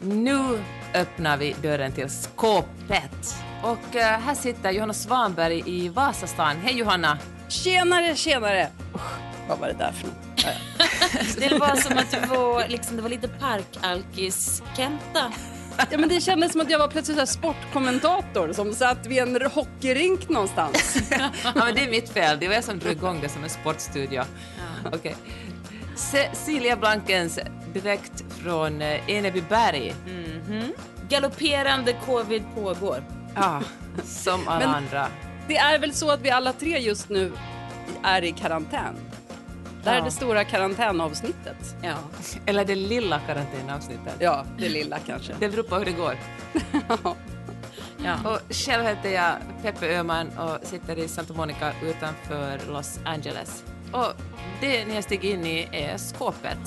Nu öppnar vi dörren till skåpet. Och eh, här sitter Johanna Svanberg i Vasastan. Hej Johanna! Tjenare, tjenare! Usch, vad var det där för något? Ja, ja. Det var som att du var, liksom, det var lite parkalkis-Kenta. Ja, men det kändes som att jag var plötsligt så sportkommentator som satt vid en hockeyrink någonstans. ja, men det är mitt fel. Det var jag som drog igång det som en sportstudio. Okej. Cecilia Blankens direkt från eh, Enebyberg. Galopperande covid pågår. Ja, som alla andra. Det är väl så att vi alla tre just nu är i karantän. Det här är Ja. det stora karantänavsnittet. Ja. Eller det lilla karantänavsnittet. Ja, det lilla kanske. Det beror på hur det går. Ja. Och själv heter jag Peppe Öhman och sitter i Santa Monica utanför Los Angeles. Och det ni har stigit in i är skåpet.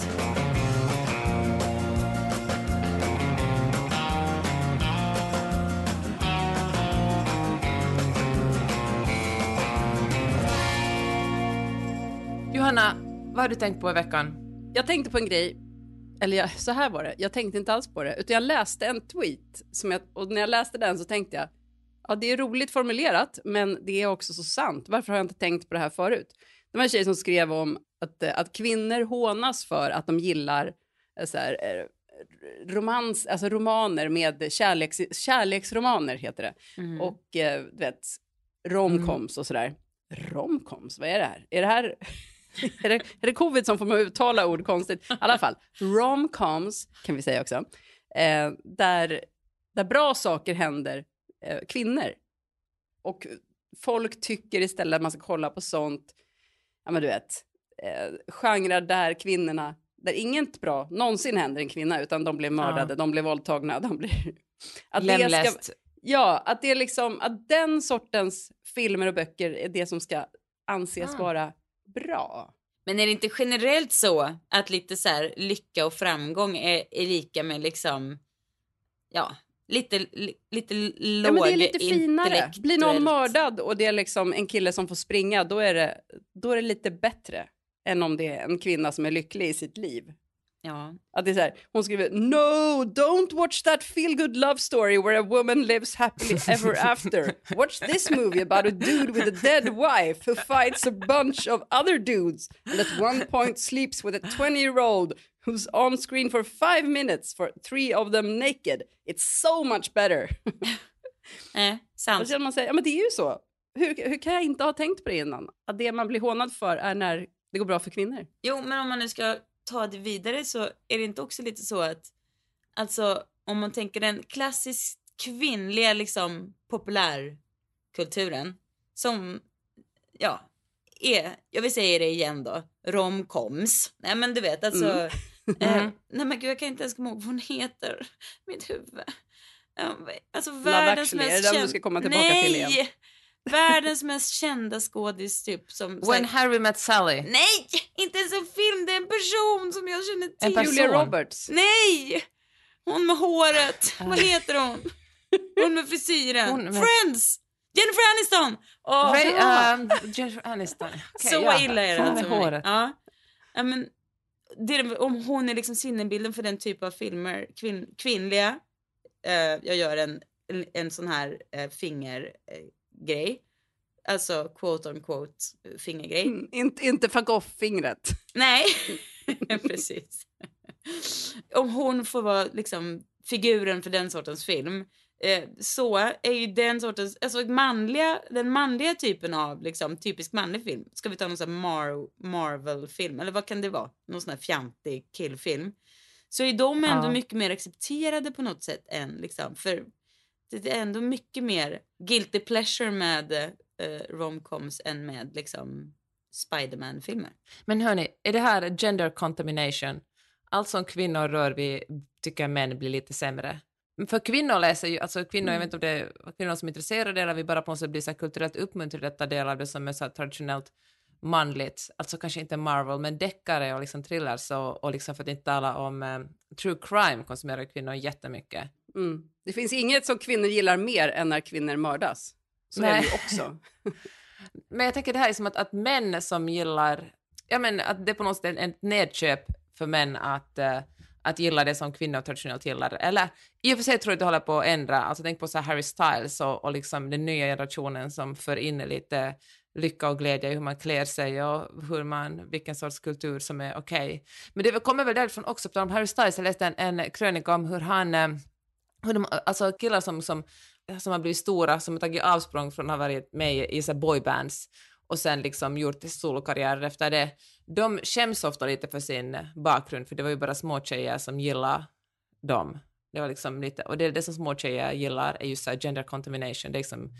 Johanna, vad har du tänkt på i veckan? Jag tänkte på en grej, eller jag, så här var det, jag tänkte inte alls på det, utan jag läste en tweet som jag, och när jag läste den så tänkte jag, ja det är roligt formulerat, men det är också så sant. Varför har jag inte tänkt på det här förut? Det var en tjej som skrev om att, eh, att kvinnor hånas för att de gillar eh, så här, eh, romans, alltså romaner med kärleks, kärleksromaner heter det. Mm. Och du vet, romcoms och sådär. Romcoms, vad är det här? Är det här... är, det, är det covid som får mig att uttala ord konstigt? I alla fall, romcoms kan vi säga också. Eh, där, där bra saker händer eh, kvinnor. Och folk tycker istället att man ska kolla på sånt, ja men du vet, eh, genrer där kvinnorna, där inget bra någonsin händer en kvinna, utan de blir mördade, de blir våldtagna, de blir... Att det ska, Lemläst. Ja, att det är liksom att den sortens filmer och böcker är det som ska anses Ah. vara bra. Men är det inte generellt så att lite så här lycka och framgång är, är lika med liksom, ja, lite, li, lite låg Ja, men det är lite finare. Blir någon mördad och det är liksom en kille som får springa, då är det, då är det lite bättre än om det är en kvinna som är lycklig i sitt liv. Ja. Att det är så här, hon skriver “No, don't watch that feel good love story where a woman lives happily ever after. Watch this movie about a dude with a dead wife who fights a bunch of other dudes and at one point sleeps with a 20-year-old who's on screen for five minutes for three of them naked. It's so much better.” Eh, Då sant. känner man sig, ja men det är ju så. Hur, hur kan jag inte ha tänkt på det innan? Att det man blir hånad för är när det går bra för kvinnor. Jo, men om man nu ska ta det vidare så är det inte också lite så att, alltså om man tänker den klassiskt kvinnliga liksom populärkulturen som, ja, är, jag vill säga det igen då, romcoms. Nej men du vet alltså, Mm. eh, nej men gud jag kan inte ens komma ihåg vad hon heter, mitt huvud. Alltså Love världens är mest det den du känd- ska komma tillbaka Nej! till igen? Världens mest kända skådis typ som... When Harry Met Sally. Nej! Inte ens en film, det är en person som jag känner till. En person. Julia Roberts. Nej! Hon med håret. Vad heter hon? Hon med frisyren. Hon med- Friends! Jennifer Aniston! Åh, Ray, um, Jennifer Aniston. Okej, Så ja. illa är det Hon alltså med mig. håret. Ja. ja men, det om hon är liksom sinnebilden för den typ av filmer, kvinn, kvinnliga. Eh, jag gör en, en, en sån här eh, fingergrej. Eh, grej. alltså quote on quote fingergrej. Mm, inte, inte fuck off-fingret. Nej, precis. Om hon får vara liksom figuren för den sortens film eh, så är ju den sortens, alltså manliga, den manliga typen av liksom typisk manlig film. Ska vi ta någon sån Mar- Marvel-film eller vad kan det vara? Någon sån här fjantig killfilm. Så är de ändå Ja. mycket mer accepterade på något sätt än liksom, för det är ändå mycket mer guilty pleasure med eh, romcoms än med liksom Spiderman-filmer. Men hörni, är det här gender contamination? allt som kvinnor rör vid tycker män blir lite sämre. För kvinnor läser ju, alltså kvinnor, jag vet inte om det är kvinnor som är intresserade eller vi bara på något sätt blir så kulturellt uppmuntrade att ta del av det som är så traditionellt manligt, alltså kanske inte Marvel, men deckare och liksom thrillers och, och liksom för att inte tala om eh, true crime konsumerar kvinnor jättemycket. Mm. Det finns inget som kvinnor gillar mer än när kvinnor mördas. Så är det ju Nej. också. Men jag tänker det här är som att, att män som gillar, ja men att det är på något sätt ett nedköp för män att, eh, att gilla det som kvinnor traditionellt gillar. Eller i och för sig tror jag att det håller på att ändra, alltså tänk på så Harry Styles och, och liksom den nya generationen som för in lite lycka och glädje i hur man klär sig och hur man, vilken sorts kultur som är okej. Men det kommer väl därifrån också, på om Harry Styles, jag läste en, en krönika om hur han, eh, hur de, alltså killar som, som, som har blivit stora, som har tagit avsprång från att ha varit med i, så boybands och sen liksom gjort solokarriärer efter det, de skäms ofta lite för sin bakgrund, för det var ju bara små tjejer som gillade dem. Det var liksom lite, och det, det som små tjejer gillar är just så gender contamination, det är liksom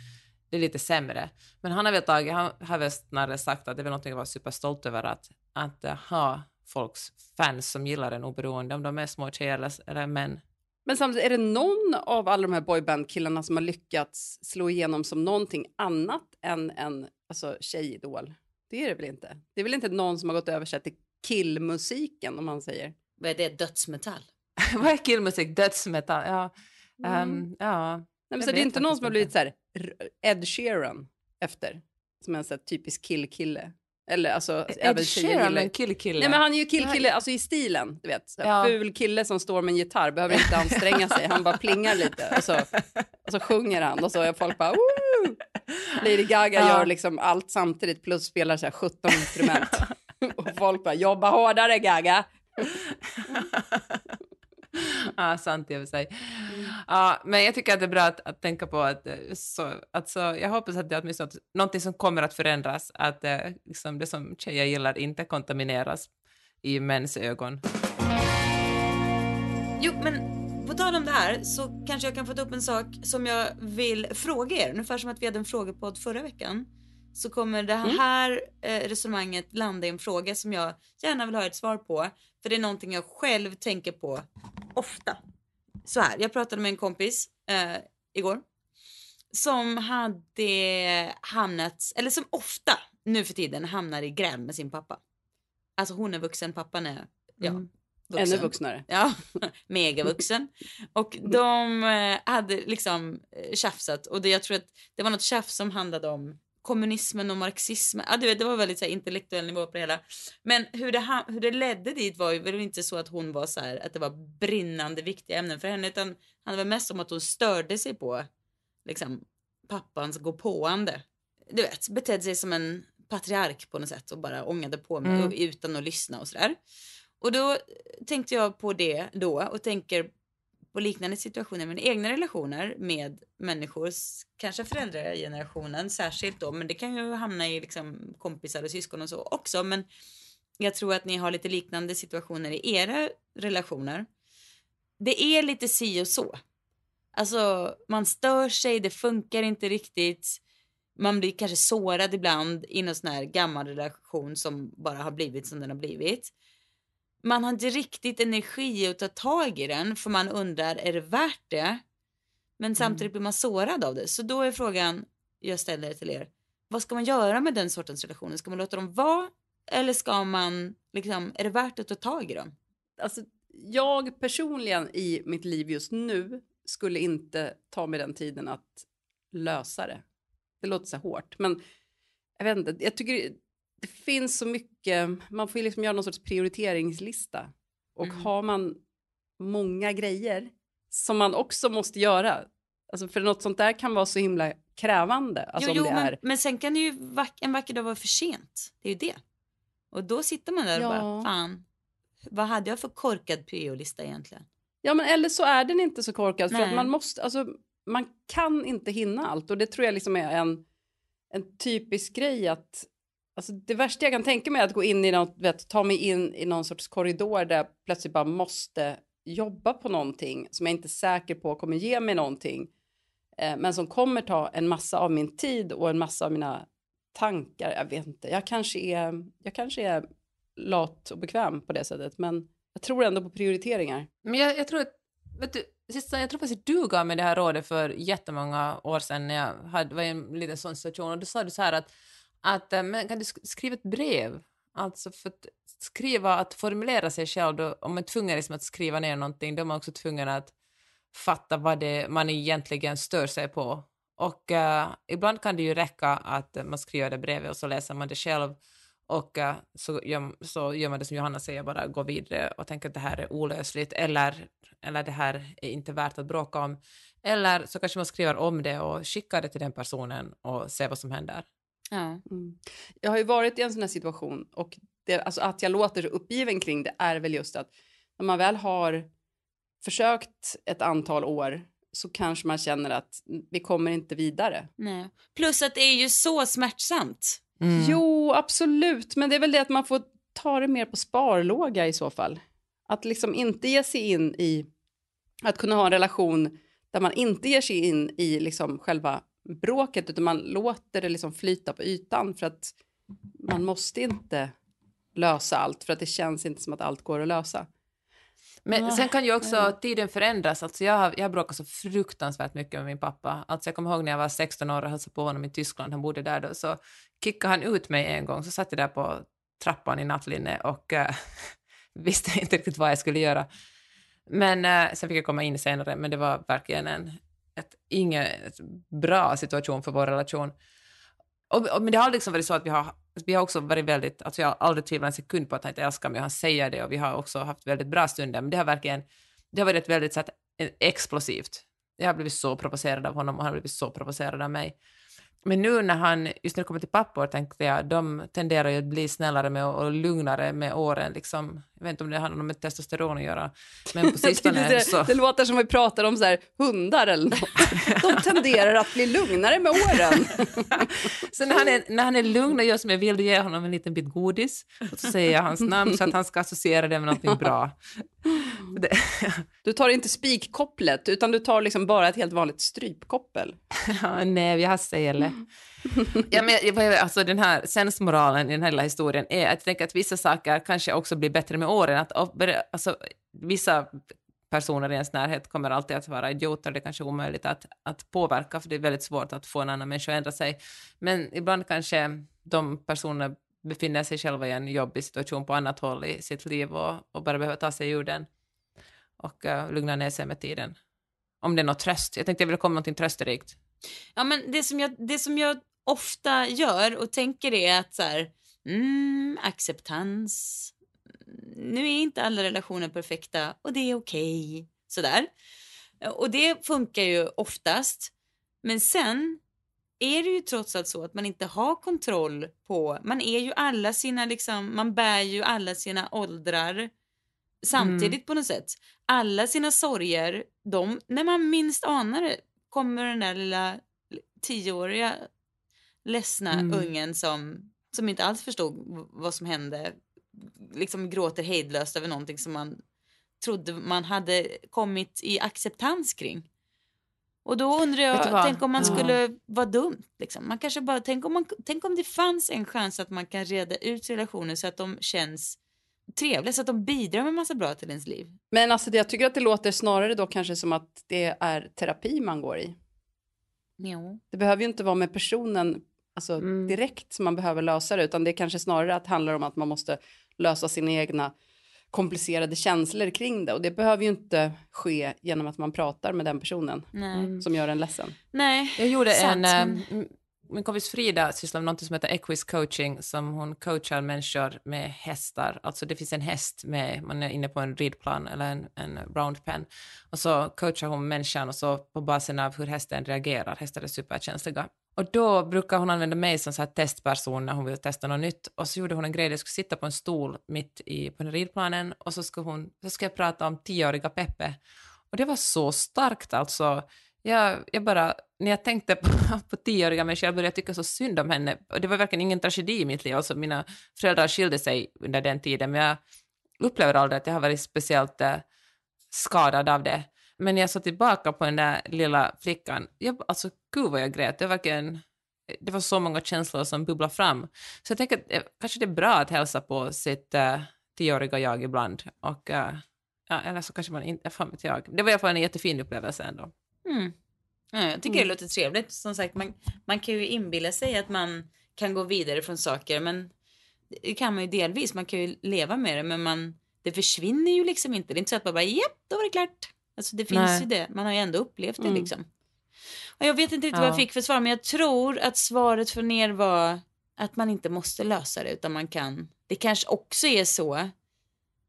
det är lite sämre. Men han har väl tagit, han har väl snarare sagt att det är väl någonting att vara superstolt över att, att ha folks fans som gillar en oberoende om de är små tjejer eller, eller män. Men samtidigt, är det någon av alla de här boyband-killarna som har lyckats slå igenom som någonting annat än en alltså, tjejidol? Det är det väl inte? Det är väl inte någon som har gått över sig till killmusiken, om man säger. Vad är det? Dödsmetall? Vad är killmusik? Dödsmetall? Ja. Mm. ehm, ja. Nej, men så det är inte någon som har blivit så här Ed Sheeran efter, som en så här typisk killkille. Eller alltså, Ed Sheeran, gillar- en killkille. Nej men han är ju killkille, alltså i stilen, du vet. Ja. Ful kille som står med en gitarr, behöver inte anstränga sig, han bara plingar lite och så, och så sjunger han och så är folk bara Woo! Lady Gaga Ja. gör liksom allt samtidigt plus spelar så här 17 instrument. och folk bara jobba hårdare Gaga. ja, sant i och för sig. Ja, men jag tycker att det är bra att, att tänka på att, eh, så, att så, jag hoppas att det är åtminstone någonting som kommer att förändras, att eh, liksom det som tjejer gillar inte kontamineras i mäns ögon. Jo, men på tal om det här så kanske jag kan få ta upp en sak som jag vill fråga er. Ungefär som att vi hade en frågepodd förra veckan. Så kommer det här eh, resonemanget landa i en fråga som jag gärna vill ha ett svar på. För det är någonting jag själv tänker på ofta. Så här, jag pratade med en kompis eh, igår. Som hade hamnat, eller som ofta nu för tiden hamnar i gräl med sin pappa. Alltså hon är vuxen, pappan är ja, Mm. vuxen. Ännu vuxnare. Ja, megavuxen. Och de eh, hade liksom eh, tjafsat och det, jag tror att det var något tjafs som handlade om kommunismen och marxismen. Ja, du vet, det var väldigt så här, intellektuell nivå på det hela. Men hur det, hur det ledde dit var ju väl inte så att hon var så här, att det var brinnande viktiga ämnen för henne utan handlade väl mest om att hon störde sig på liksom pappans gåpåande. Du vet, betedde sig som en patriark på något sätt och bara ångade på mig Mm. utan att lyssna och sådär. Och då tänkte jag på det då och tänker och liknande situationer i mina egna relationer med människor, kanske föräldragenerationen särskilt då, men det kan ju hamna i liksom kompisar och syskon och så också. Men jag tror att ni har lite liknande situationer i era relationer. Det är lite si och så. Alltså, man stör sig, det funkar inte riktigt. Man blir kanske sårad ibland i någon sån här gammal relation som bara har blivit som den har blivit man har inte riktigt energi att ta tag i den för man undrar är det värt det? Men samtidigt blir man sårad av det. Så då är frågan jag ställer till er. Vad ska man göra med den sortens relationer? Ska man låta dem vara? Eller ska man liksom, är det värt att ta tag i dem? Alltså, jag personligen i mitt liv just nu skulle inte ta mig den tiden att lösa det. Det låter så hårt, men jag vet inte. Jag tycker det, finns så mycket. Man får ju liksom göra någon sorts prioriteringslista och Mm. har man många grejer som man också måste göra. Alltså för något sånt där kan vara så himla krävande. Alltså jo, jo, det men, är. men sen kan det ju vack- en vacker dag vara för sent. Det är ju det. Och då sitter man där och Ja. bara, fan, vad hade jag för korkad prio-lista egentligen? Ja, men eller så är den inte så korkad för att Nej. man måste, alltså man kan inte hinna allt och det tror jag liksom är en, en typisk grej att Alltså det värsta jag kan tänka mig är att gå in i något, vet, ta mig in i någon sorts korridor där jag plötsligt bara måste jobba på någonting som jag inte är säker på kommer ge mig någonting. Eh, men som kommer ta en massa av min tid och en massa av mina tankar. Jag vet inte, jag kanske är, jag kanske är lat och bekväm på det sättet. Men Jag tror ändå på prioriteringar. Men jag, jag tror att, vet du, Sista, jag tror faktiskt du gav mig det här rådet för jättemånga år sedan när jag hade, var i en liten sån situation och då sa du så här att, att eh, men kan du skriva ett brev? Alltså för att skriva, att formulera sig själv, då, om man är tvungen liksom att skriva ner någonting, då är man också tvungen att fatta vad det man egentligen stör sig på. Och uh, ibland kan det ju räcka att man skriver det brevet och så läser man det själv och uh, så, gör, så gör man det som Johanna säger, bara går vidare och tänker att det här är olösligt eller, eller det här är inte värt att bråka om. Eller så kanske man skriver om det och skickar det till den personen och ser vad som händer. Ja. Mm. Jag har ju varit i en sån här situation och det, alltså att jag låter så uppgiven kring det är väl just att när man väl har försökt ett antal år så kanske man känner att vi kommer inte vidare. Nej. Plus att det är ju så smärtsamt. Mm. Jo, absolut. Men det är väl det att man får ta det mer på sparlåga i så fall. Att liksom inte ge sig in i att kunna ha en relation där man inte ger sig in i liksom själva bråket utan man låter det liksom flyta på ytan för att man måste inte lösa allt för att det känns inte som att allt går att lösa. Men ah, sen kan ju också tiden förändras. Alltså jag, har, jag bråkar så fruktansvärt mycket med min pappa. Alltså jag kommer ihåg när jag var 16 år och hälsade på honom i Tyskland, han bodde där då, så kickade han ut mig en gång, så satt jag där på trappan i nattlinne och äh, visste inte riktigt vad jag skulle göra. Men äh, sen fick jag komma in senare, men det var verkligen en ett, inget bra situation för vår relation. Och, och, men det har liksom varit så att vi har, vi har också varit väldigt, alltså jag har aldrig tvivlat en sekund på att han inte älskar mig och han säger det och vi har också haft väldigt bra stunder, men det har verkligen, det har varit väldigt så att, eh, explosivt. Jag har blivit så provocerad av honom och han har blivit så provocerad av mig. Men nu när han, just när det kommer till pappor, tänkte jag, de tenderar ju att bli snällare med och lugnare med åren. Liksom. Jag vet inte om det handlar med testosteron att göra, men på sistone det, så... Det låter som vi pratar om så här, hundar eller något. De tenderar att bli lugnare med åren. så när han, är, när han är lugn och gör som jag vill, då ger jag honom en liten bit godis och så säger jag hans namn så att han ska associera det med någonting bra. du tar inte spikkopplet, utan du tar liksom bara ett helt vanligt strypkoppel. ja, nej, jag har sele. ja, men, alltså, den här sensmoralen i den här lilla historien är att tänker att vissa saker kanske också blir bättre med åren. Att, alltså, vissa personer i ens närhet kommer alltid att vara idioter, det är kanske omöjligt att, att påverka, för det är väldigt svårt att få en annan människa att ändra sig. Men ibland kanske de personerna befinner sig själva i en jobbig situation på annat håll i sitt liv och, och bara behöver ta sig ur den och uh, lugna ner sig med tiden. Om det är något tröst. Jag tänkte jag ville komma med något trösterikt. Ja, men det som jag, det som jag ofta gör och tänker är att så här, mm, acceptans. Nu är inte alla relationer perfekta och det är okej. Okay. Sådär. Och det funkar ju oftast. Men sen är det ju trots allt så att man inte har kontroll på, man är ju alla sina liksom, man bär ju alla sina åldrar samtidigt mm. på något sätt. Alla sina sorger, de, när man minst anar det kommer den där lilla tioåriga ledsna mm. ungen som, som inte alls förstod vad som hände, liksom gråter hejdlöst över någonting som man trodde man hade kommit i acceptans kring. Och då undrar jag, tänk om man skulle ja. vara dumt. Liksom. Man kanske bara, tänk, om man, tänk om det fanns en chans att man kan reda ut relationer så att de känns trevliga, så att de bidrar med massa bra till ens liv. Men alltså jag tycker att det låter snarare då kanske som att det är terapi man går i. Jo. Det behöver ju inte vara med personen alltså, mm. direkt som man behöver lösa det, utan det är kanske snarare att handlar om att man måste lösa sina egna komplicerade känslor kring det och det behöver ju inte ske genom att man pratar med den personen Nej. som gör en ledsen. Nej, jag gjorde sant. en, äh, min kompis Frida sysslar med något som heter Equis coaching som hon coachar människor med hästar. Alltså det finns en häst med, man är inne på en ridplan eller en, en round pen och så coachar hon människan och så på basen av hur hästen reagerar, hästar är superkänsliga. Och då brukar hon använda mig som så här testperson när hon vill testa något nytt. Och så gjorde hon en grej, jag skulle sitta på en stol mitt i, på den ridplanen och så skulle hon, så skulle jag prata om tioåriga Peppe. Och det var så starkt alltså. Jag, jag bara, när jag tänkte på, på tioåriga mig själv började jag tycka så synd om henne. Och det var verkligen ingen tragedi i mitt liv. Alltså mina föräldrar skilde sig under den tiden, men jag upplever aldrig att jag har varit speciellt eh, skadad av det. Men när jag såg tillbaka på den där lilla flickan, jag, alltså gud vad jag grät. Det var verkligen, det var så många känslor som bubblade fram. Så jag tänker att eh, kanske det är bra att hälsa på sitt äh, tioåriga jag ibland. Och, eh, ja, eller så kanske man inte, fan vet jag. Det var i alla fall en jättefin upplevelse ändå. Mm. Ja, jag tycker det låter trevligt. Som sagt, man, man kan ju inbilla sig att man kan gå vidare från saker, men det kan man ju delvis. Man kan ju leva med det, men man, det försvinner ju liksom inte. Det är inte så att man bara, japp, då var det klart. Alltså det finns Nej. ju det. Man har ju ändå upplevt det Mm. liksom. Och jag vet inte riktigt vad jag Ja. fick för svar, men jag tror att svaret från er var att man inte måste lösa det, utan man kan. Det kanske också är så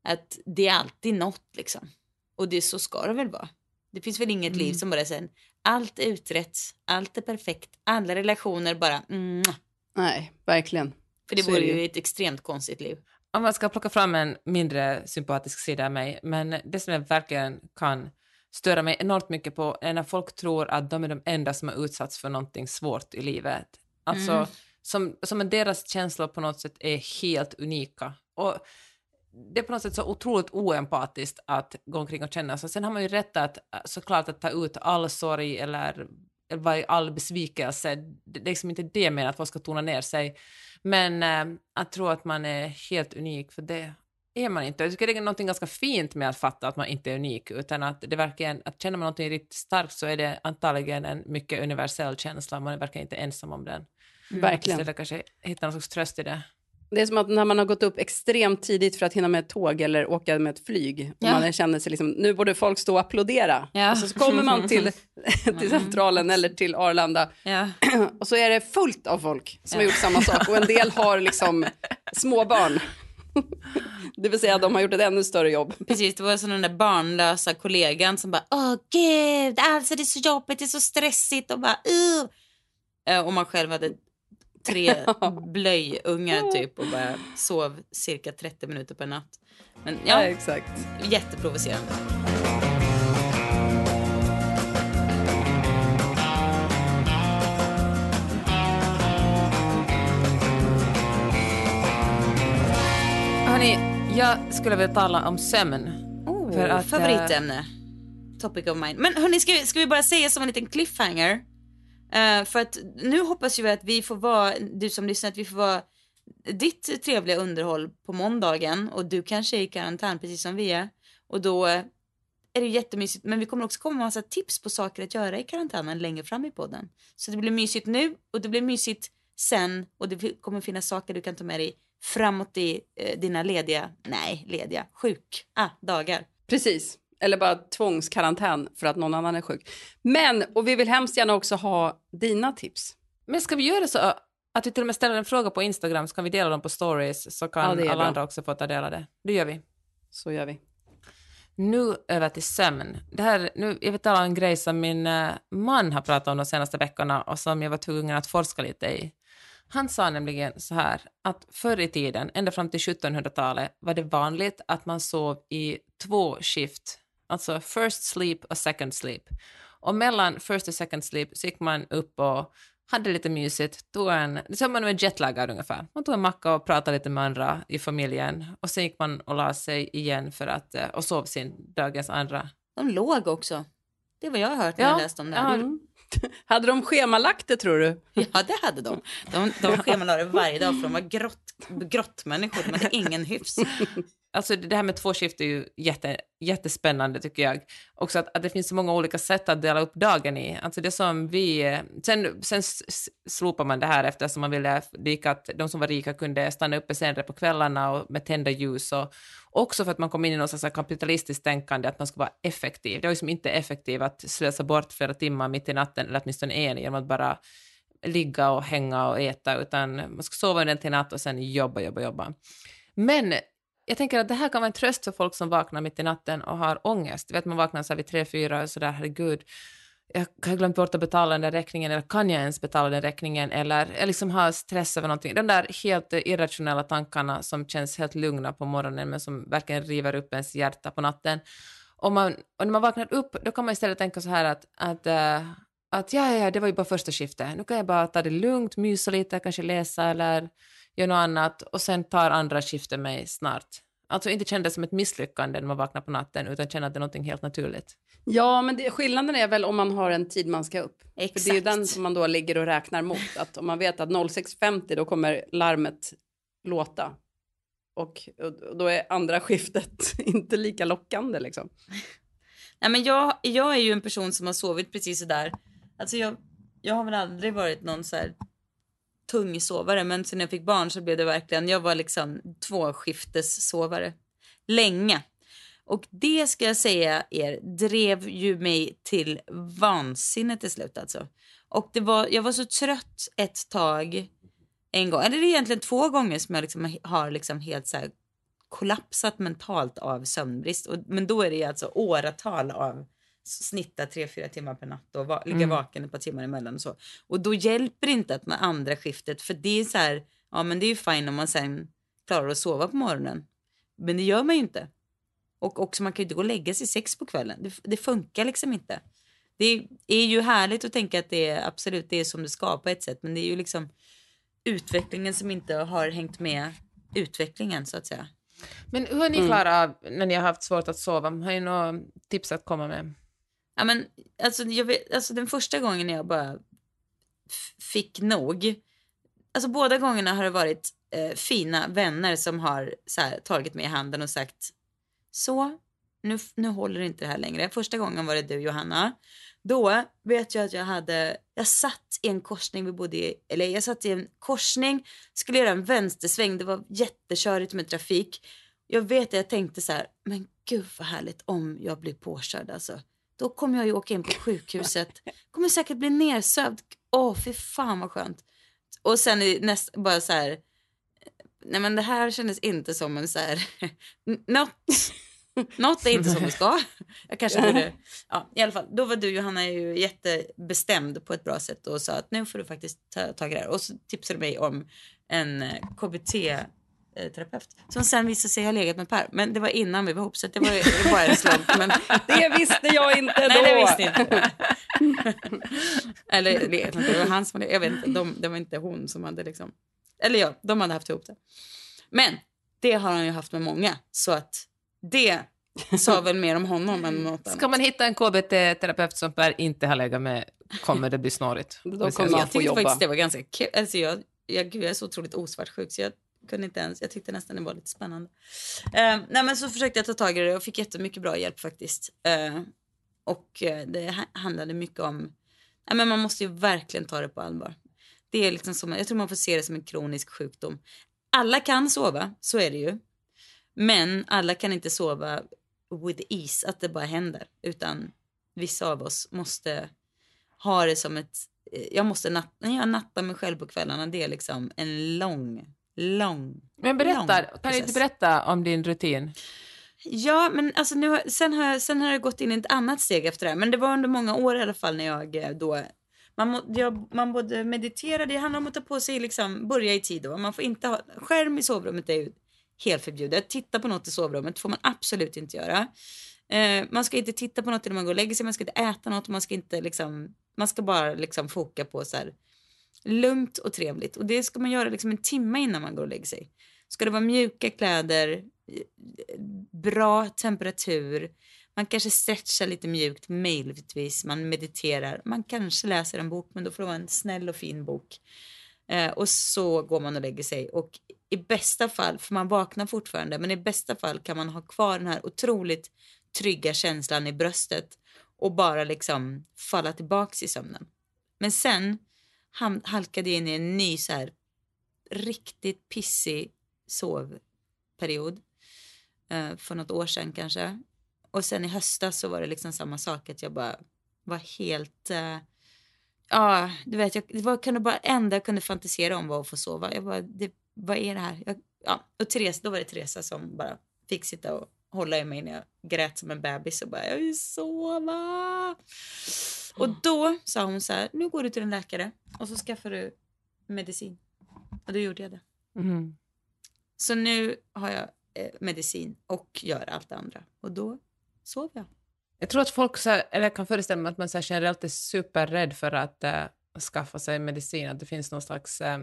att det är alltid något liksom. Och det så ska det väl vara. Det finns väl inget liv som bara sen allt är utrett, allt är perfekt, alla relationer bara mm, Nej, verkligen. för det Så vore det ju ett extremt konstigt liv. Om man ska plocka fram en mindre sympatisk sida av mig, men det som jag verkligen kan störa mig enormt mycket på är när folk tror att de är de enda som har utsatts för någonting svårt i livet. Alltså, Mm. som, som deras känslor på något sätt är helt unika. Och det är på något sätt så otroligt oempatiskt att gå omkring och känna så. Sen har man ju rätt att såklart att ta ut all sorg eller, eller all besvikelse. Det, är liksom inte det jag menar att folk ska tona ner sig. Men eh, att tro att man är helt unik, för det är man inte. Jag tycker det är något ganska fint med att fatta att man inte är unik, utan att det verkligen, att känner man någonting riktigt starkt så är det antagligen en mycket universell känsla, man är verkligen inte ensam om den. Verkligen. Istället kanske hitta någon slags tröst i det. Det är som att när man har gått upp extremt tidigt för att hinna med ett tåg eller åka med ett flyg. Och Ja. man känner sig liksom, nu borde folk stå och applådera. Ja. Och så, så kommer man till, till centralen eller till Arlanda Ja. och så är det fullt av folk som har gjort samma sak och en del har liksom småbarn. Det vill säga de har gjort ett ännu större jobb. Precis, det var som den där barnlösa kollegan som bara åh gud, alltså det är så jobbigt, det är så stressigt och bara uh. Och man själv hade tre blöjungar typ och bara sov cirka 30 minuter per natt. Men ja, exakt. jätteprovocerande. Hörni, jag skulle vilja tala om sömn. Oh, För att, favoritämne. Topic of mine. Men hörni, ska vi, ska vi bara säga som en liten cliffhanger? Eh, för att nu hoppas vi att vi får vara, du som lyssnar, att vi får vara ditt trevliga underhåll på måndagen och du kanske är i karantän precis som vi är. Och då eh, är det jättemysigt, men vi kommer också komma med massa tips på saker att göra i karantänen längre fram i podden. Så det blir mysigt nu och det blir mysigt sen och det kommer finnas saker du kan ta med dig framåt i eh, dina lediga, nej lediga, sjuk, ah, dagar. Precis. Eller bara tvångskarantän för att någon annan är sjuk. Men, och vi vill hemskt gärna också ha dina tips. Men ska vi göra så att vi till och med ställer en fråga på Instagram så kan vi dela dem på stories så Ja, kan är alla bra. andra också få ta del av det. Det gör vi. Så gör vi. Nu över till sömn. Det här, nu, jag vill tala om en grej som min eh, man har pratat om de senaste veckorna och som jag var tvungen att forska lite i. Han sa nämligen så här att förr i tiden, ända fram till 1700-talet, var det vanligt att man sov i två skift, alltså first sleep och second sleep. Och mellan first och second sleep så gick man upp och hade lite mysigt, tog en, det som man är jetlagad ungefär. Man tog en macka och pratade lite med andra i familjen och sen gick man och la sig igen för att, eh, och sov sin dagens andra. De låg också. Det vad jag har hört när Ja, jag läst om det. ja. Mm. Hade de schemalagt det tror du? Ja, det hade de. De, de schemalade varje dag för de var grott, grottmänniskor. De hade ingen hyfs. Alltså det här med två skift är ju jätte, jättespännande tycker jag. Också att, att det finns så många olika sätt att dela upp dagen i. Alltså det som vi... Eh, sen, sen slopar man det här eftersom man ville eh, att de som var rika kunde stanna uppe senare på kvällarna och med tända ljus. Och också för att man kom in i något slags kapitalistiskt tänkande att man ska vara effektiv. Det var ju som inte effektivt att slösa bort flera timmar mitt i natten, eller åtminstone en, genom att bara ligga och hänga och äta, utan man ska sova under en till natt och sen jobba, jobba, jobba. Men jag tänker att det här kan vara en tröst för folk som vaknar mitt i natten och har ångest. Du vet, man vaknar så här vid tre, fyra och sådär, herregud, jag har glömt bort att betala den där räkningen, eller kan jag ens betala den räkningen, eller jag liksom har stress över någonting. De där helt irrationella tankarna som känns helt lugna på morgonen, men som verkligen river upp ens hjärta på natten. Och, man, och när man vaknar upp, då kan man istället tänka så här att, att, uh, att ja, ja, ja, det var ju bara första skiftet. Nu kan jag bara ta det lugnt, mysa lite, kanske läsa eller göra något annat och sen tar andra skiftet mig snart. Alltså inte känna det som ett misslyckande när man vaknar på natten utan känna att det är någonting helt naturligt. Ja, men det, skillnaden är väl om man har en tid man ska upp. För det är ju Exakt. den som man då ligger och räknar mot. Att om man vet att 06.50 då kommer larmet låta. och, och då är andra skiftet inte lika lockande liksom. Nej, men jag, jag är ju en person som har sovit precis sådär. Alltså jag, jag har väl aldrig varit någon så här tung sovare men sen jag fick barn så blev det verkligen, jag var liksom tvåskiftes sovare Länge. Och det ska jag säga er drev ju mig till vansinne till slut alltså. Och det var, jag var så trött ett tag en gång, eller det är egentligen två gånger som jag liksom har liksom helt så här kollapsat mentalt av sömnbrist. Och, men då är det alltså åratal av snitta tre fyra timmar per natt och va, ligga Mm. vaken ett par timmar emellan och så. Och då hjälper det inte att man andra skiftet för det är så här, ja men det är ju fine om man sen klarar att sova på morgonen. Men det gör man ju inte. Och också man kan ju inte gå och lägga sig sex på kvällen. Det, det funkar liksom inte. Det är ju härligt att tänka att det är absolut det är som det ska på ett sätt men det är ju liksom utvecklingen som inte har hängt med utvecklingen så att säga. Men hur har ni klarat av när ni har haft svårt att sova? Har ni några tips att komma med? Ja, men, alltså, jag vet, alltså, den första gången när jag bara fick nog. Alltså båda gångerna har det varit eh, fina vänner som har så här, tagit mig i handen och sagt så, nu, nu håller inte det här längre. Första gången var det du Johanna. Då vet jag att jag hade, jag satt i en korsning, vi bodde i, eller jag satt i en korsning, skulle göra en vänstersväng, det var jättekörigt med trafik. Jag vet att jag tänkte så här, men gud vad härligt om jag blir påkörd alltså. Då kommer jag ju åka in på sjukhuset, kommer säkert bli nersövd. Åh, fy fan vad skönt. Och sen näst, bara så här, nej men det här kändes inte som en så här, något, något är inte som det ska. Jag kanske borde, ja i alla fall. Då var du Johanna ju jättebestämd på ett bra sätt och sa att nu får du faktiskt ta tag i det här. Och så tipsade du mig om en eh, KBT eh, terapeut som sen visade sig ha legat med Per. Men det var innan vi var ihop så det var, det bara en slump. Men Det visste jag inte då. Nej, det visste inte Eller det, det var han som hade, jag vet inte, de, det var inte hon som hade liksom, eller ja, de hade haft ihop det. Men det har han ju haft med många, så att det sa väl mer om honom än något annat. Ska man hitta en KBT-terapeut som Per inte har legat med kommer det bli snårigt. Då kommer Jag få tyckte jobba. faktiskt det var ganska kul. Alltså jag, jag, gud, jag är så otroligt osvartsjuk så jag kunde inte ens, jag tyckte nästan det var lite spännande. Eh, nej men så försökte jag ta tag i det och fick jättemycket bra hjälp faktiskt. Eh, och eh, det handlade mycket om, nej men man måste ju verkligen ta det på allvar. Det är liksom som, jag tror man får se det som en kronisk sjukdom. Alla kan sova, så är det ju. Men alla kan inte sova with ease, att det bara händer. Utan vissa av oss måste ha det som ett... Eh, jag måste natta, när jag nattar mig själv på kvällarna, det är liksom en lång, lång, Men berätta, lång kan du inte berätta om din rutin? Ja, men alltså nu, sen, har jag, sen har jag gått in i ett annat steg efter det här. Men det var under många år i alla fall när jag eh, då... Man, må, jag, man både mediterar, det handlar om att ta på sig, liksom, börja i tid. Då. Man får inte ha, skärm i sovrummet är ju helt förbjudet. Titta på något i sovrummet får man absolut inte göra. Eh, man ska inte titta på något när man går och lägger sig, man ska inte äta något, man ska inte liksom... Man ska bara liksom foka på så här lugnt och trevligt. Och det ska man göra liksom en timme innan man går och lägger sig. Ska det vara mjuka kläder, eh, bra temperatur, man kanske stretchar lite mjukt möjligtvis, man mediterar, man kanske läser en bok men då får det vara en snäll och fin bok. Eh, och så går man och lägger sig och i bästa fall, för man vaknar fortfarande, men i bästa fall kan man ha kvar den här otroligt trygga känslan i bröstet och bara liksom falla tillbaks i sömnen. Men sen ham- halkade in i en ny så här riktigt pissig sovperiod eh, för något år sedan kanske. Och sen i höstas så var det liksom samma sak att jag bara var helt... eh, Ja, du vet, jag, det var kunde bara enda jag kunde fantisera om var att få sova. Jag bara, det, vad är det här? Jag, ja, och Therese, då var det Teresa som bara fick sitta och hålla i mig när jag grät som en bebis och bara, jag vill sova. Och då sa hon så här, nu går du till en läkare och så skaffar du medicin. Och då gjorde jag det. Mhm. Så nu har jag eh, medicin och gör allt det andra. Och då sover jag. Jag tror att folk, så här, eller jag kan föreställa mig att man så här, generellt är superrädd för att äh, skaffa sig medicin, att det finns någon slags... äh,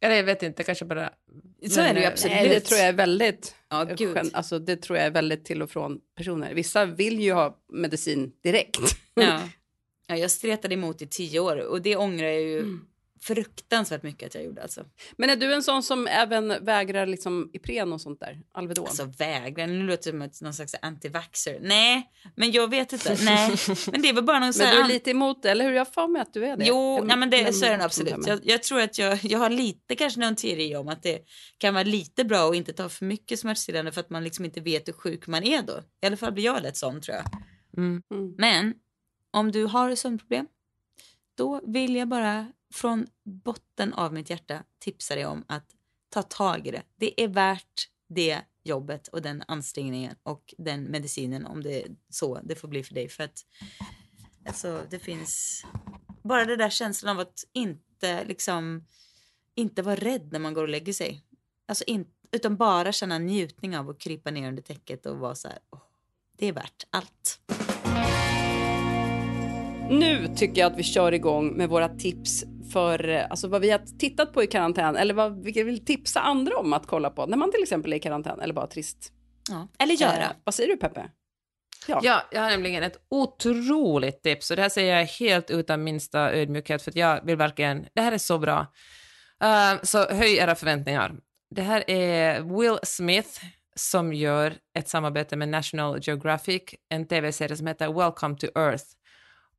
eller jag vet inte, kanske bara... Så är det ju äh, absolut. Nej, det tror jag är väldigt... Ja, gud. Alltså, det tror jag är väldigt till och från personer. Vissa vill ju ha medicin direkt. Ja. ja, jag stretade emot i tio år och det ångrar jag ju fruktansvärt mycket att jag gjorde. Alltså, Men är du en sån som även vägrar liksom Ipren och sånt där? Alvedon? alltså vägrar, nu låter det som någon slags antivaxxer. Nej, men jag vet inte. Nej, men det var bara någon sån men du är lite emot det, eller hur? Jag har mig att du är det. Jo, nej, men det, men- så är det absolut. Jag, jag tror att jag, jag har lite kanske någon teori om att det kan vara lite bra att inte ta för mycket smärtstillande för att man liksom inte vet hur sjuk man är då. I alla fall blir jag lätt sån tror jag. Mm. Mm. Men om du har sömnproblem, då vill jag bara från botten av mitt hjärta tipsa dig om att ta tag i det. Det är värt det jobbet och den ansträngningen och den medicinen om det är så det får bli för dig. För att alltså, det finns bara den där känslan av att inte liksom inte vara rädd när man går och lägger sig. Alltså in, utan bara känna njutning av att krypa ner under täcket och vara så här. oh, det är värt allt. Nu tycker jag att vi kör igång med våra tips för alltså vad vi har tittat på i karantän eller vad vi vill tipsa andra om att kolla på när man till exempel är i karantän eller bara trist. Ja. Eller göra. Eh, vad säger du Peppe? Ja. Ja, jag har nämligen ett otroligt tips och det här säger jag helt utan minsta ödmjukhet för att jag vill verkligen, det här är så bra. Uh, så höj era förväntningar. Det här är Will Smith som gör ett samarbete med National Geographic, en tv-serie som heter Welcome to Earth.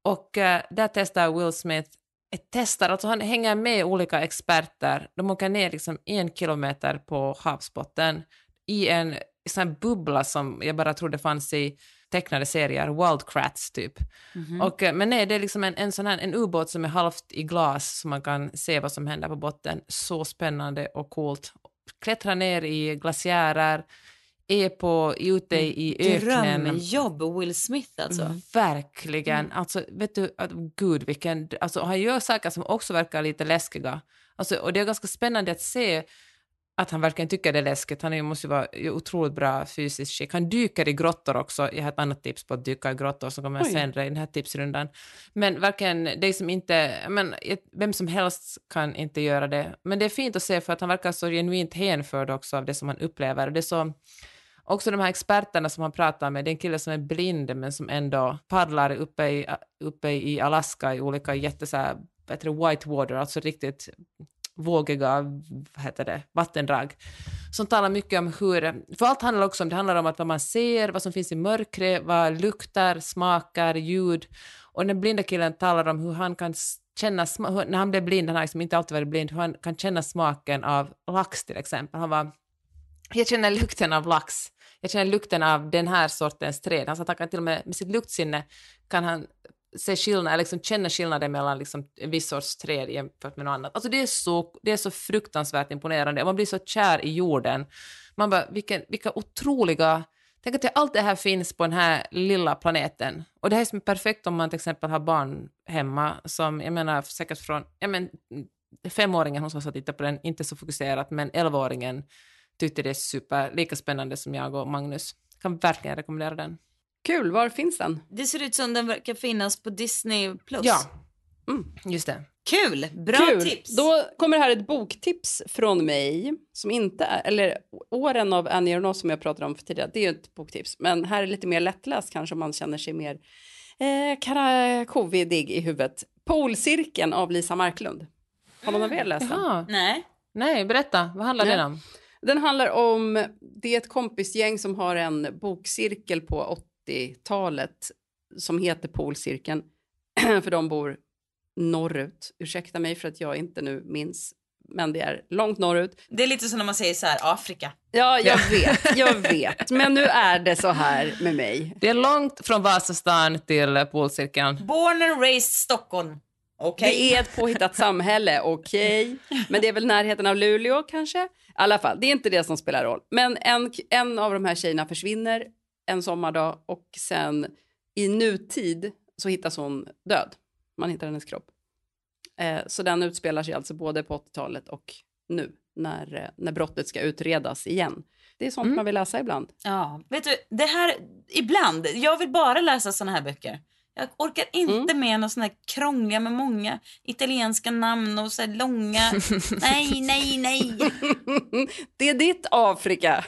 Och eh, där testar Will Smith, ett testar, alltså han hänger med olika experter, de åker ner liksom en kilometer på havsbotten i en sån bubbla som jag bara trodde fanns i tecknade serier, Wildcrats typ. Och, eh, men nej, det är liksom en, en sån här en ubåt som är halvt i glas så man kan se vad som händer på botten. Så spännande och coolt. Klättra ner i glaciärer, är på, ute i öknen. Drömjobb Will Smith alltså. Mm. Verkligen. Alltså, vet du, gud vilken... Alltså, han gör saker som också verkar lite läskiga. Alltså, och det är ganska spännande att se att han verkligen tycker det är läskigt. Han är, måste ju vara otroligt bra fysiskt skick. Han dyker i grottor också. Jag har ett annat tips på att dyka i grottor som kommer Oj. senare i den här tipsrundan. Men verkligen, det som inte... Men, vem som helst kan inte göra det. Men det är fint att se för att han verkar så genuint hänförd också av det som han upplever. Det är så... Också de här experterna som han pratar med, det är en kille som är blind men som ändå paddlar uppe i, uppe i Alaska i olika jätte så här, vad heter det, whitewater, alltså riktigt vågiga vad heter det, vattendrag. Som talar mycket om hur, för allt handlar också om, det handlar om att vad man ser, vad som finns i mörkret, vad luktar, smakar, ljud. Och den blinda killen talar om hur han kan känna, hur- när han blev blind, han har liksom inte alltid varit blind, hur han kan känna smaken av lax till exempel. Han var jag känner lukten av lax. Jag känner lukten av den här sortens träd. Han sa att han kan till och med med sitt luktsinne kan han se skillnad, liksom känna skillnaden mellan liksom en viss sorts träd jämfört med något annat. Alltså det är så, det är så fruktansvärt imponerande. Man blir så kär i jorden. Man bara, vilken, vilka otroliga... Tänk att allt det här finns på den här lilla planeten. Och det här är som perfekt om man till exempel har barn hemma som, jag menar säkert från, jag men femåringen hon som satt och tittade på den, inte så fokuserat, men elvaåringen tyckte det är super, lika spännande som jag och Magnus. Kan verkligen rekommendera den. Kul, var finns den? Det ser ut som den verkar finnas på Disney+. Plus. Ja, Mm. just det. Kul! Bra Kul. tips! Då kommer här ett boktips från mig som inte är, eller åren av Annie Ernaux som jag pratade om för tidigare, det är ju ett boktips, men här är lite mer lättläst kanske om man känner sig mer eh, kara- covidig i huvudet. Polcirkeln av Lisa Marklund. Har någon av er läst den? Jaha. Nej. Nej, berätta. Vad handlar Nej. den om? Den handlar om, det är ett kompisgäng som har en bokcirkel på 80-talet som heter Polcirkeln, för de bor norrut. Ursäkta mig för att jag inte nu minns, men det är långt norrut. Det är lite som när man säger så här, Afrika. Ja, jag vet, jag vet, men nu är det så här med mig. Det är långt från Vasastan till polcirkeln. Born and raised Stockholm. Okej. Det är ett påhittat samhälle, okej. Men det är väl närheten av Luleå kanske? I alla fall, det är inte det som spelar roll. Men en, en av de här tjejerna försvinner en sommardag och sen i nutid så hittas hon död. Man hittar hennes kropp. Eh, så den utspelar sig alltså både på 80-talet och nu när, eh, när brottet ska utredas igen. Det är sånt Mm. man vill läsa ibland. Ja, vet du, det här, ibland, jag vill bara läsa såna här böcker. Jag orkar inte med några såna här krångliga med många italienska namn och så här långa. nej, nej, nej. det är ditt Afrika.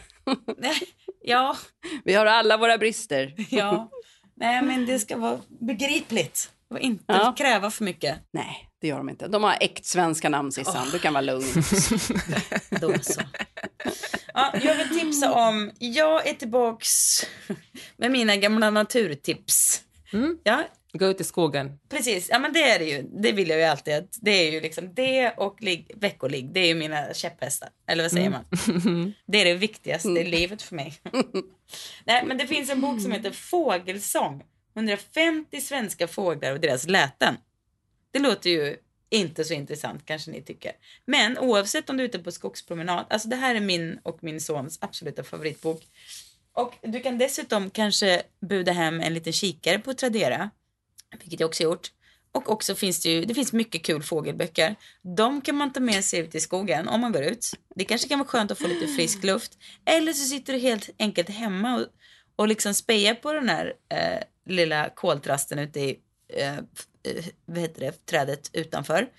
Ja, Vi har alla våra brister. ja. Nej, men det ska vara begripligt. Och inte Ja. kräva för mycket. Nej, det gör de inte. De har äkt svenska namn, Sissan. Du kan vara lugn. Då så. Ja, jag vill tipsa om, jag är tillbaks med mina gamla naturtips. Mm. Ja, Gå ut i skogen. precis. Ja, men det är det ju. Det vill jag ju alltid. Det är ju liksom det och ligg, veckoligg. Det är ju mina käpphästar. Eller vad säger man? Det är det viktigaste i livet för mig. Nej, men det finns en bok som heter Fågelsång. 150 svenska fåglar och deras läten. Det låter ju inte så intressant kanske ni tycker. Men oavsett om du är ute på skogspromenad, alltså det här är min och min sons absoluta favoritbok. Och du kan dessutom kanske buda hem en liten kikare på Tradera, vilket jag också gjort. Och också finns det ju, det finns mycket kul fågelböcker. De kan man ta med sig ut i skogen om man går ut. Det kanske kan vara skönt att få lite frisk luft. Eller så sitter du helt enkelt hemma och, och liksom spejar på den här eh, lilla koltrasten ute i eh, eh vad heter det, trädet utanför.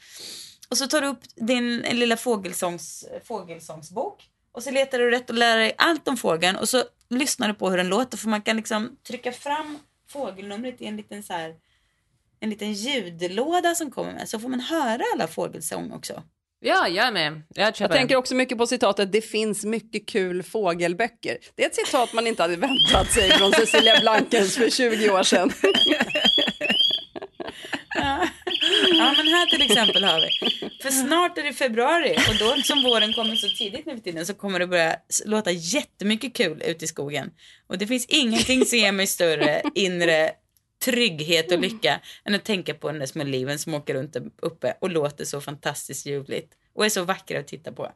Och så tar du upp din lilla fågelsångs, fågelsångsbok och så letar du rätt och lär dig allt om fågeln och så lyssnar du på hur den låter för man kan liksom trycka fram fågelnumret i en liten så här en liten ljudlåda som kommer med så får man höra alla fågelsång också. Ja, jag är med. Jag Jag tänker också mycket på citatet “Det finns mycket kul fågelböcker”. Det är ett citat man inte hade väntat sig från Cecilia Blankens för 20 år sedan. Ja. men här till exempel har vi. För snart är det februari och då som våren kommer så tidigt nu för tiden så kommer det börja låta jättemycket kul ute i skogen. Och det finns ingenting som ger mig större inre trygghet och lycka än att tänka på den där små liven som åker runt uppe och låter så fantastiskt ljuvligt och är så vackra att titta på.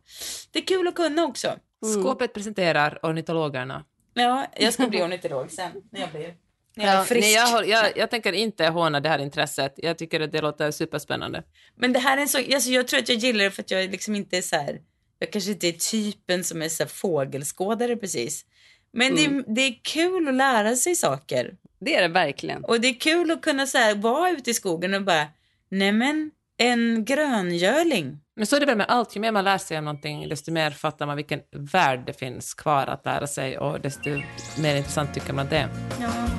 Det är kul att kunna också. Skåpet presenterar ornitologerna. Ja, jag ska bli ornitolog sen när jag blir, Ja, nej, jag, jag, jag tänker inte håna det här intresset. Jag tycker att det låter superspännande. Men det här är en så, alltså jag tror att jag gillar det för att jag liksom inte är så här, jag kanske inte är typen som är så fågelskådare precis. Men det, är, det är kul att lära sig saker. Det är det verkligen. Och det är kul att kunna så här, vara ute i skogen och bara, nämen, en gröngöling. Men så är det väl med allt, ju mer man lär sig om någonting, desto mer fattar man vilken värld det finns kvar att lära sig och desto mer intressant tycker man det. Ja.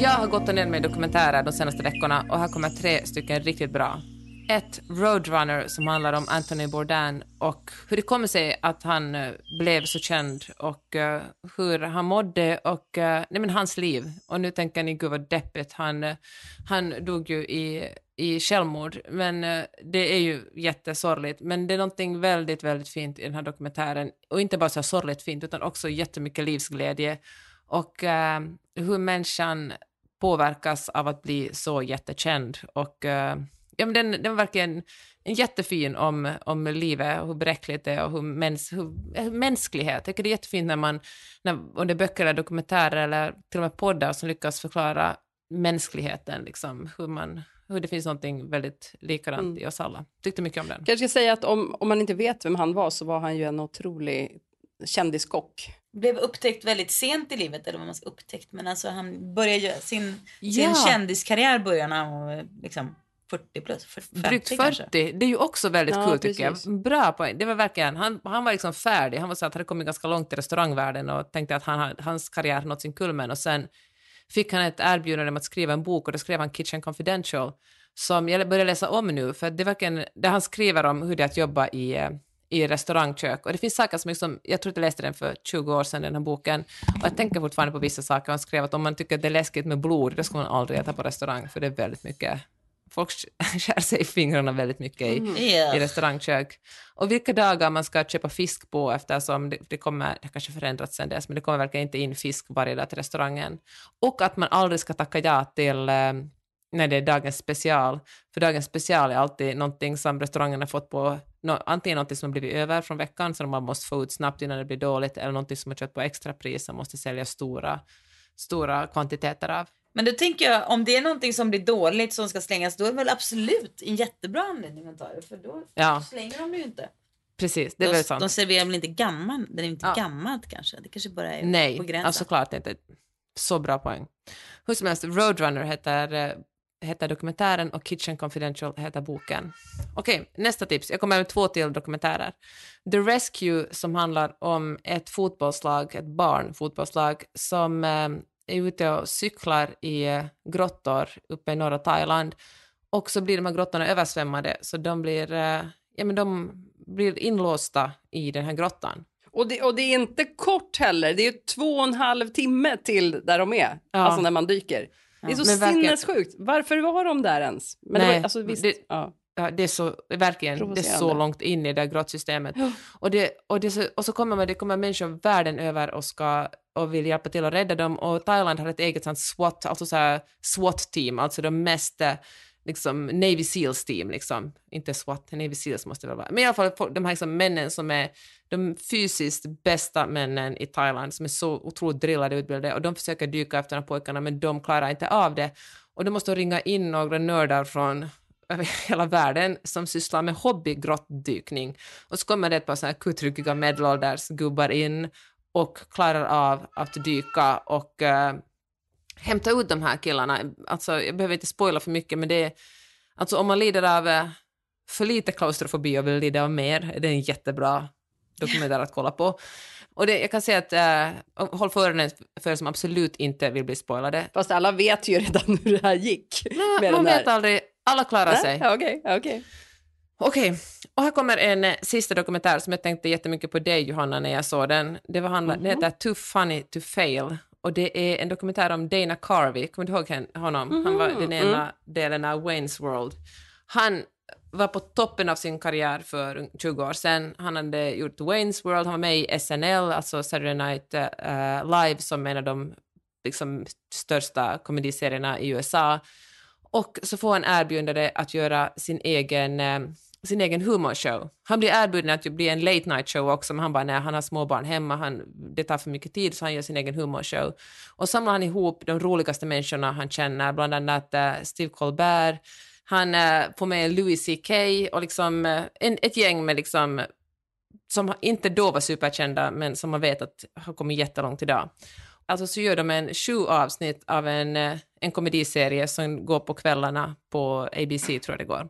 Jag har gått och ner med dokumentärer de senaste veckorna och här kommer tre stycken riktigt bra. Ett, Roadrunner, som handlar om Anthony Bourdain och hur det kommer sig att han eh, blev så känd och uh, hur han mådde och uh, nej men hans liv. Och nu tänker ni, gud vad deppigt, han, uh, han dog ju i, i självmord, men det är ju jättesorgligt. Men det är någonting väldigt, väldigt fint i den här dokumentären och inte bara så sorgligt fint utan också jättemycket livsglädje och eh, hur människan påverkas av att bli så jättekänd. Och, eh, ja, men den, den var verkligen en jättefin om, om livet, hur bräckligt det är och hur, mäns, hur, eh, mänsklighet. Jag tycker det är jättefint när man, när, om det är böcker eller dokumentärer eller till och med poddar som lyckas förklara mänskligheten, liksom, hur, man, hur det finns någonting väldigt likadant Mm. i oss alla. Tyckte mycket om den. kanske ska säga att om, om man inte vet vem han var så var han ju en otrolig kändiskock. Blev upptäckt väldigt sent i livet, eller vad man ska upptäckt, men alltså han började göra sin, Ja. sin kändiskarriär började när han var liksom 40 plus, 50 Drygt 40, kanske. det är ju också väldigt Ja, kul tycker precis. jag. Bra poäng. Det var verkligen, han, han var liksom färdig, han var så att han hade kommit ganska långt i restaurangvärlden och tänkte att han, hade- hans karriär nått sin kulmen och sen fick han ett erbjudande om att skriva en bok och då skrev han Kitchen Confidential som jag börjar läsa om nu för det är verkligen, det han skriver om hur det är att jobba i, eh, i restaurangkök och det finns saker som liksom, jag tror att jag läste den för 20 år sedan den här boken och jag tänker fortfarande på vissa saker han skrev att om man tycker att det är läskigt med blod då ska man aldrig äta på restaurang för det är väldigt mycket folk skär sig i fingrarna väldigt mycket i, Ja. i restaurangkök. Och vilka dagar man ska köpa fisk på eftersom det, det kommer, det kanske förändrats sen dess, men det kommer verkligen inte in fisk varje dag till restaurangen. Och att man aldrig ska tacka ja till eh, när det är dagens special, för dagens special är alltid någonting som restaurangen har fått på, no, antingen någonting som har blivit över från veckan som man måste få ut snabbt innan det blir dåligt, eller någonting som har köpt på extrapris som måste sälja stora, stora kvantiteter av. Men då tänker jag, om det är någonting som blir dåligt som ska slängas, då är det väl absolut en jättebra anledning att ta det, för då Ja. slänger de det ju inte. Precis, det är de, väl sant. de serverar väl inte gammal, den är inte Ja. gammalt kanske, det kanske bara är Nej, på gränsen. alltså klart inte. Så bra poäng. Hur som helst, Roadrunner heter eh, heter dokumentären och Kitchen Confidential heter boken. Okej, nästa tips. Jag kommer med två till dokumentärer. The Rescue som handlar om ett fotbollslag, ett barnfotbollslag som eh, är ute och cyklar i eh, grottor uppe i norra Thailand och så blir de här grottorna översvämmade så de blir, eh, ja, men de blir inlåsta i den här grottan. Och det, och det är inte kort heller. Det är två och en halv timme till där de är, Ja. alltså när man dyker. Det är så Men sinnessjukt. Varför var de där ens? Men det Nej, var, alltså, visst, det- ja. Ja, det är så, verkligen, det är så långt in i det här grottsystemet. Och, det, och, det, och så kommer man, det kommer människor världen över och, ska, och vill hjälpa till att rädda dem. Och Thailand har ett eget sånt SWAT, alltså så SWAT-team, alltså de mest liksom Navy Seals team, liksom. Inte SWAT, Navy Seals måste det väl vara. Men i alla fall de här liksom männen som är de fysiskt bästa männen i Thailand som är så otroligt drillade och utbildade och de försöker dyka efter de här pojkarna men de klarar inte av det. Och då måste ringa in några nördar från över hela världen som sysslar med hobbygrottdykning. Och så kommer det ett par sådana här kuttryggiga medelålders gubbar in och klarar av att dyka och uh, hämta ut de här killarna. Alltså, jag behöver inte spoila för mycket, men det är, alltså om man lider av eh, för lite klaustrofobi och vill lida av mer, är det en jättebra dokumentär att kolla på. Och det, jag kan säga att, eh, håll för öronen för er som absolut inte vill bli spoilade. Fast alla vet ju redan hur det här gick. med Man vet aldrig, alla klarar sig. Nej, Okej, okej. Okej, och här kommer en eh, sista dokumentär som jag tänkte jättemycket på dig Johanna när jag såg den. Det var handla, Den heter Too funny to fail och det är en dokumentär om Dana Carvey, kommer du ihåg honom? Han var den ena delen av Wayne's World. Han var på toppen av sin karriär för 20 år sedan. Han hade gjort Wayne's World, han var med i SNL, alltså Saturday Night eh, Live som en av de liksom, största komediserierna i USA. Och så får han erbjudande att göra sin egen, eh, sin egen humorshow. Han blir erbjuden att bli en late night show också, men han bara nej, han har småbarn hemma, han, det tar för mycket tid, så han gör sin egen humorshow. Och samlar han ihop de roligaste människorna han känner, bland annat uh, Steve Colbert, han uh, får med Louis CK och liksom uh, en, ett gäng med liksom som inte då var superkända, men som man vet att har kommit jättelångt idag. Alltså så gör de en sju avsnitt av en, en komediserie som går på kvällarna på ABC, tror jag det går.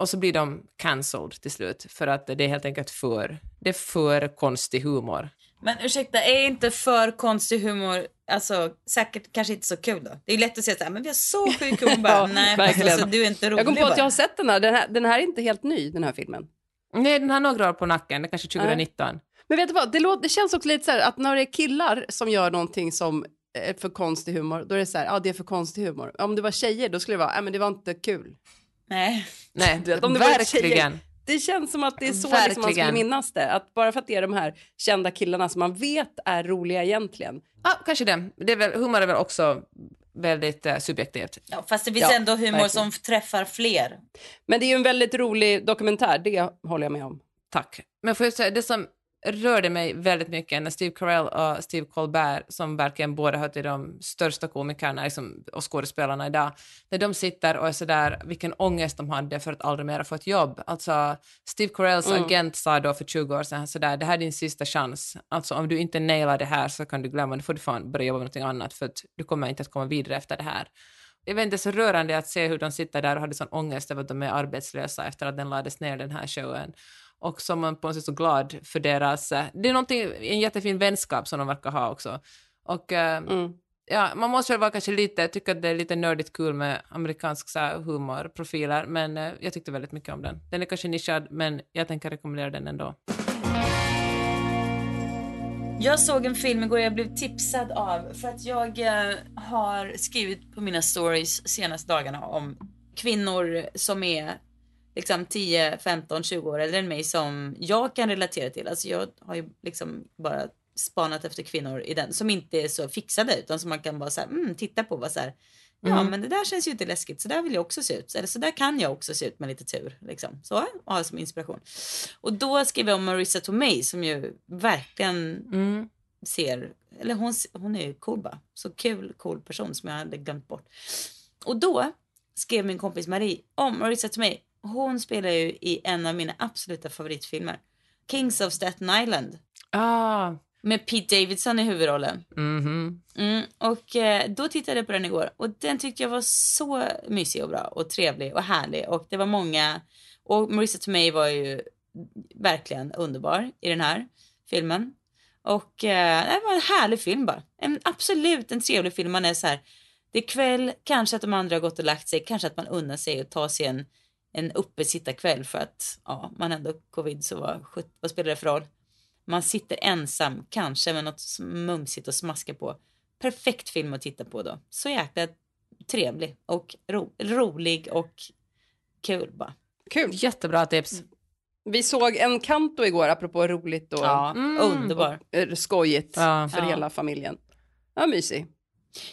Och så blir de cancelled till slut, för att det är helt enkelt för, det är för konstig humor. Men ursäkta, är inte för konstig humor, alltså säkert kanske inte så kul då? Det är lätt att säga så här, men vi har så sjuk humor. Bara, Ja, Nej, fast verkligen. alltså, du är inte rolig Jag kom på att jag har sett den här. Den, här. den här är inte helt ny, den här filmen. Nej, den har några år på nacken, det är kanske 2019. Men vet du vad, det, låter, det känns också lite så här att när det är killar som gör någonting som är för konstig humor, då är det så här, ja det är för konstig humor. Om det var tjejer, då skulle det vara, nej men det var inte kul. Nej. Nej, Du vet, om det verkligen. tjejer- Det känns som att det är så liksom man skulle minnas det. Att bara för att det är de här kända killarna som man vet är roliga egentligen. Ja, kanske det. det är väl, humor är väl också väldigt eh, subjektivt. Ja, fast det finns Ja, ändå humor verkligen. som träffar fler. Men det är ju en väldigt rolig dokumentär, det håller jag med om. Tack. Men får jag säga, det som rörde mig väldigt mycket när Steve Carell och Steve Colbert, som verkligen båda hör till de största komikerna liksom, och skådespelarna idag, när de sitter och är sådär, vilken ångest de hade för att aldrig mer få ett jobb. Alltså, Steve Carells Mm. agent sa då för 20 år sedan sådär, det här är din sista chans. Alltså om du inte nailar det här så kan du glömma, då får du fan börja jobba med någonting annat för att du kommer inte att komma vidare efter det här. Jag vet inte, så rörande att se hur de sitter där och hade sån ångest över att de är arbetslösa efter att den lades ner, den här showen. Och som man på något sätt så glad för deras... eh, Det är någonting, en jättefin vänskap som de verkar ha också. Och eh, Mm. ja, man måste väl vara kanske lite, tycka att det är lite nördigt kul med amerikansk så här, humorprofiler, men eh, jag tyckte väldigt mycket om den. Den är kanske nischad, men jag tänker rekommendera den ändå. Jag såg en film igår jag blev tipsad av för att jag har skrivit på mina stories senaste dagarna om kvinnor som är liksom 10, 15, 20 år äldre än mig som jag kan relatera till. Alltså jag har ju liksom bara spanat efter kvinnor i den som inte är så fixade utan som man kan bara så här, mm, titta på vara så här, ja men det där känns ju inte läskigt, så där vill jag också se ut. Eller så där kan jag också se ut med lite tur. Liksom. Så, och ha som inspiration. Och då skrev jag om Marissa Tomei som ju verkligen Mm. ser, eller hon, hon är ju cool bara. Så kul, cool person som jag hade glömt bort. Och då skrev min kompis Marie om Marissa Tomei. Hon spelar ju i en av mina absoluta favoritfilmer. Kings of Staten Island. Ah, Med Pete Davidson i huvudrollen. Mhm. Mm, och eh, då tittade jag på den igår och den tyckte jag var så mysig och bra och trevlig och härlig och det var många och Marissa Tomei var ju verkligen underbar i den här filmen. Och eh, det var en härlig film bara. En, absolut en trevlig film. Man är så här, det är kväll, kanske att de andra har gått och lagt sig, kanske att man unnar sig att ta sig en, en uppesittarkväll för att ja, man ändå covid så vad, sjut- vad spelar det för roll? Man sitter ensam, kanske med något mumsigt att smaska på. Perfekt film att titta på då. Så jäkla trevlig och ro, rolig och kul bara. Kul. Jättebra tips. Vi såg en kanto igår, apropå roligt och Ja, Mm. underbar. eh, skojigt Ja. för Ja. hela familjen. Ja, mysig.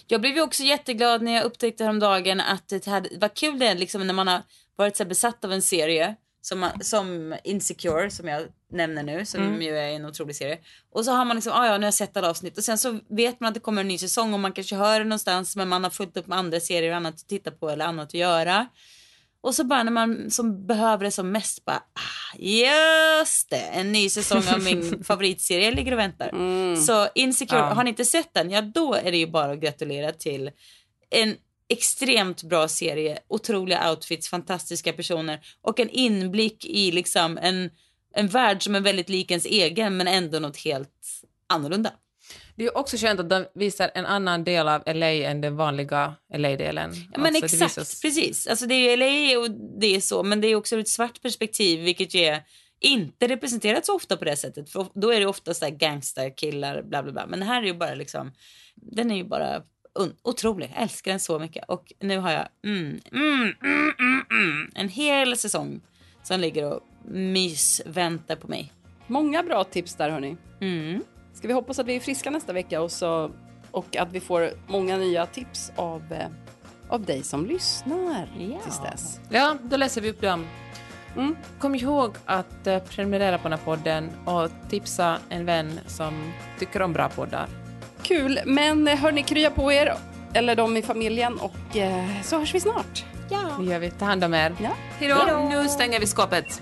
Jag blev ju också jätteglad när jag upptäckte häromdagen att det hade, vad kul det är liksom när man har varit så besatt av en serie som, som Insecure som jag nämner nu som ju är en otrolig serie. Och så har man liksom, ah, ja nu har jag sett alla avsnitt och sen så vet man att det kommer en ny säsong och man kanske hör det någonstans men man har fullt upp med andra serier och annat att titta på eller annat att göra. Och så bara när man som behöver det som mest bara, ah, just det, en ny säsong av min favoritserie ligger och väntar. Så Insecure, Ja. har ni inte sett den, ja då är det ju bara att gratulera till en extremt bra serie, otroliga outfits, fantastiska personer och en inblick i liksom en, en värld som är väldigt lik ens egen men ändå något helt annorlunda. Det är också skönt att de visar en annan del av LA än den vanliga LA-delen. Ja, men Alltså, exakt, visas- precis. Alltså det är LA och det är så, men det är också ur ett svart perspektiv vilket ju är inte representerat så ofta på det sättet. För då är det ofta så här gangsterkillar, bla bla bla. Men här är ju bara liksom, den är ju bara otrolig. Jag älskar den så mycket. Och nu har jag mm, mm, mm, mm, mm, en hel säsong som ligger och mys väntar på mig. Många bra tips där hörni. Mm. Ska vi hoppas att vi är friska nästa vecka och, så, och att vi får många nya tips av, eh, av dig som lyssnar Ja. tills dess. Ja, då läser vi upp dem. Mm. Kom ihåg att eh, prenumerera på den här podden och tipsa en vän som tycker om bra poddar. Kul, men eh, hörni, krya på er eller de i familjen och eh, så hörs vi snart. Det gör vi. Ta hand om er. Ja. Hej då! Nu stänger vi skåpet.